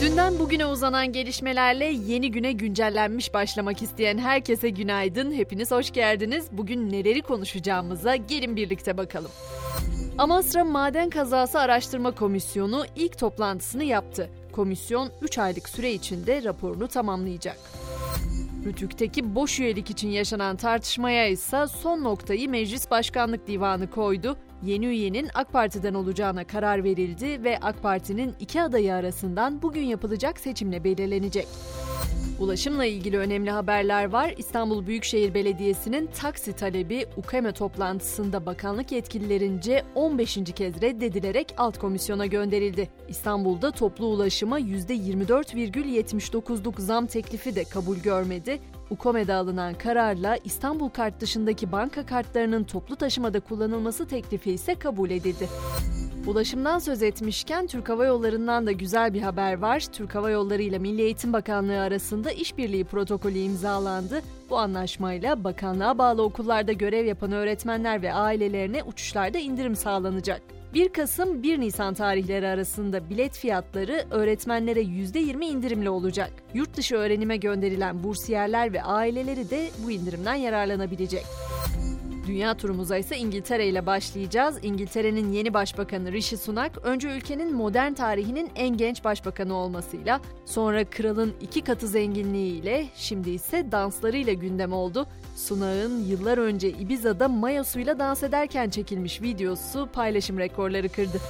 Dünden bugüne uzanan gelişmelerle yeni güne güncellenmiş başlamak isteyen herkese günaydın. Hepiniz hoş geldiniz. Bugün neleri konuşacağımıza gelin birlikte bakalım. Amasra Maden Kazası Araştırma Komisyonu ilk toplantısını yaptı. Komisyon 3 aylık süre içinde raporunu tamamlayacak. Rütük'teki boş üyelik için yaşanan tartışmaya ise son noktayı Meclis Başkanlık Divanı koydu. Yeni üyenin AK Parti'den olacağına karar verildi ve AK Parti'nin iki adayı arasından bugün yapılacak seçimle belirlenecek. Ulaşımla ilgili önemli haberler var. İstanbul Büyükşehir Belediyesi'nin taksi talebi UKME toplantısında bakanlık yetkililerince 15. kez reddedilerek alt komisyona gönderildi. İstanbul'da toplu ulaşıma %24,79'luk zam teklifi de kabul görmedi. UKOME'de alınan kararla İstanbul kart dışındaki banka kartlarının toplu taşımada kullanılması teklifi ise kabul edildi. Ulaşımdan söz etmişken Türk Hava Yolları'ndan da güzel bir haber var. Türk Hava Yolları ile Milli Eğitim Bakanlığı arasında işbirliği protokolü imzalandı. Bu anlaşmayla bakanlığa bağlı okullarda görev yapan öğretmenler ve ailelerine uçuşlarda indirim sağlanacak. 1 Kasım 1 Nisan tarihleri arasında bilet fiyatları öğretmenlere %20 indirimli olacak. Yurt dışı öğrenime gönderilen bursiyerler ve aileleri de bu indirimden yararlanabilecek. Dünya turumuza ise İngiltere ile başlayacağız. İngiltere'nin yeni başbakanı Rishi Sunak, önce ülkenin modern tarihinin en genç başbakanı olmasıyla, sonra kralın iki katı zenginliğiyle, şimdi ise danslarıyla gündem oldu. Sunak'ın yıllar önce Ibiza'da mayosuyla dans ederken çekilmiş videosu paylaşım rekorları kırdı.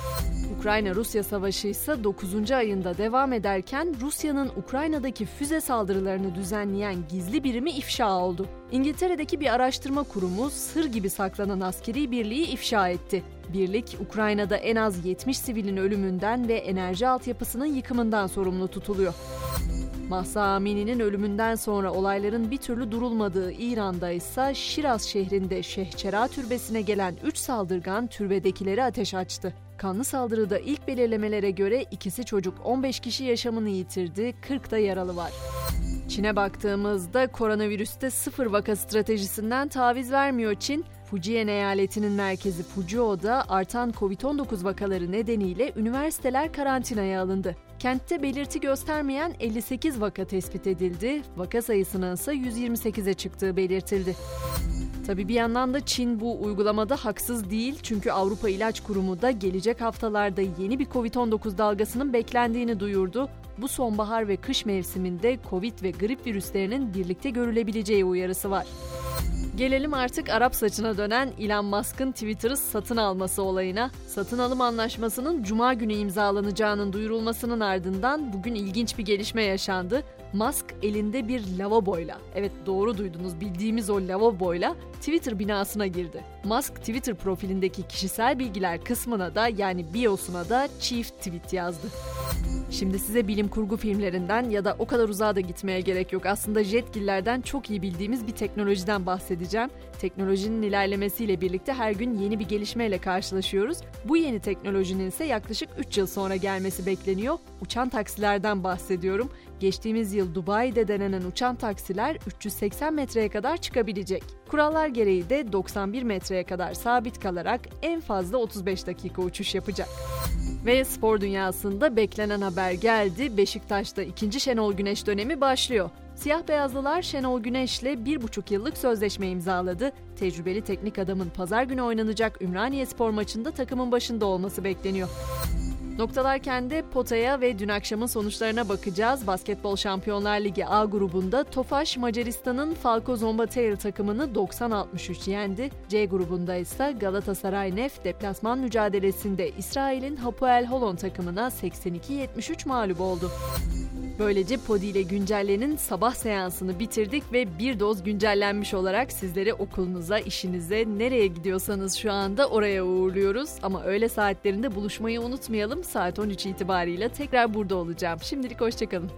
Ukrayna-Rusya savaşı ise 9. ayında devam ederken Rusya'nın Ukrayna'daki füze saldırılarını düzenleyen gizli birimi ifşa oldu. İngiltere'deki bir araştırma kurumu sır gibi saklanan askeri birliği ifşa etti. Birlik, Ukrayna'da en az 70 sivilin ölümünden ve enerji altyapısının yıkımından sorumlu tutuluyor. Mahsa Amini'nin ölümünden sonra olayların bir türlü durulmadığı İran'da ise Şiraz şehrinde Şehçera türbesine gelen 3 saldırgan türbedekileri ateş açtı. Kanlı saldırıda ilk belirlemelere göre ikisi çocuk 15 kişi yaşamını yitirdi, 40 da yaralı var. Çin'e baktığımızda koronavirüste sıfır vaka stratejisinden taviz vermiyor Çin. Fujian eyaletinin merkezi Fuzhou'da artan Covid-19 vakaları nedeniyle üniversiteler karantinaya alındı. Kentte belirti göstermeyen 58 vaka tespit edildi, vaka sayısının ise 128'e çıktığı belirtildi. Tabi bir yandan da Çin bu uygulamada haksız değil çünkü Avrupa İlaç Kurumu da gelecek haftalarda yeni bir Covid-19 dalgasının beklendiğini duyurdu. Bu sonbahar ve kış mevsiminde Covid ve grip virüslerinin birlikte görülebileceği uyarısı var. Gelelim artık Arap saçına dönen Elon Musk'ın Twitter'ı satın alması olayına. Satın alım anlaşmasının cuma günü imzalanacağının duyurulmasının ardından bugün ilginç bir gelişme yaşandı. Musk elinde bir lavaboyla, evet doğru duydunuz bildiğimiz o lavaboyla Twitter binasına girdi. Musk Twitter profilindeki kişisel bilgiler kısmına da yani biosuna da çift tweet yazdı. Şimdi size bilim kurgu filmlerinden ya da o kadar uzağa da gitmeye gerek yok. Aslında jetgillerden çok iyi bildiğimiz bir teknolojiden bahsedeceğim. Teknolojinin ilerlemesiyle birlikte her gün yeni bir gelişmeyle karşılaşıyoruz. Bu yeni teknolojinin ise yaklaşık 3 yıl sonra gelmesi bekleniyor. Uçan taksilerden bahsediyorum. Geçtiğimiz yıl Dubai'de denenen uçan taksiler 380 metreye kadar çıkabilecek. Kurallar gereği de 91 metreye kadar sabit kalarak en fazla 35 dakika uçuş yapacak. Ve spor dünyasında beklenen haber geldi. Beşiktaş'ta ikinci Şenol Güneş dönemi başlıyor. Siyah beyazlılar Şenol Güneş'le bir buçuk yıllık sözleşme imzaladı. Tecrübeli teknik adamın pazar günü oynanacak Ümraniye spor maçında takımın başında olması bekleniyor. Noktalarken de potaya ve dün akşamın sonuçlarına bakacağız. Basketbol Şampiyonlar Ligi A grubunda Tofaş Macaristan'ın Falco Zombateir takımını 90-63 yendi. C grubunda ise Galatasaray Nef deplasman mücadelesinde İsrail'in Hapoel Holon takımına 82-73 mağlup oldu. Böylece Podi ile güncellenin sabah seansını bitirdik ve bir doz güncellenmiş olarak sizleri okulunuza, işinize, nereye gidiyorsanız şu anda oraya uğurluyoruz. Ama öğle saatlerinde buluşmayı unutmayalım. Saat 13 itibariyle tekrar burada olacağım. Şimdilik hoşçakalın.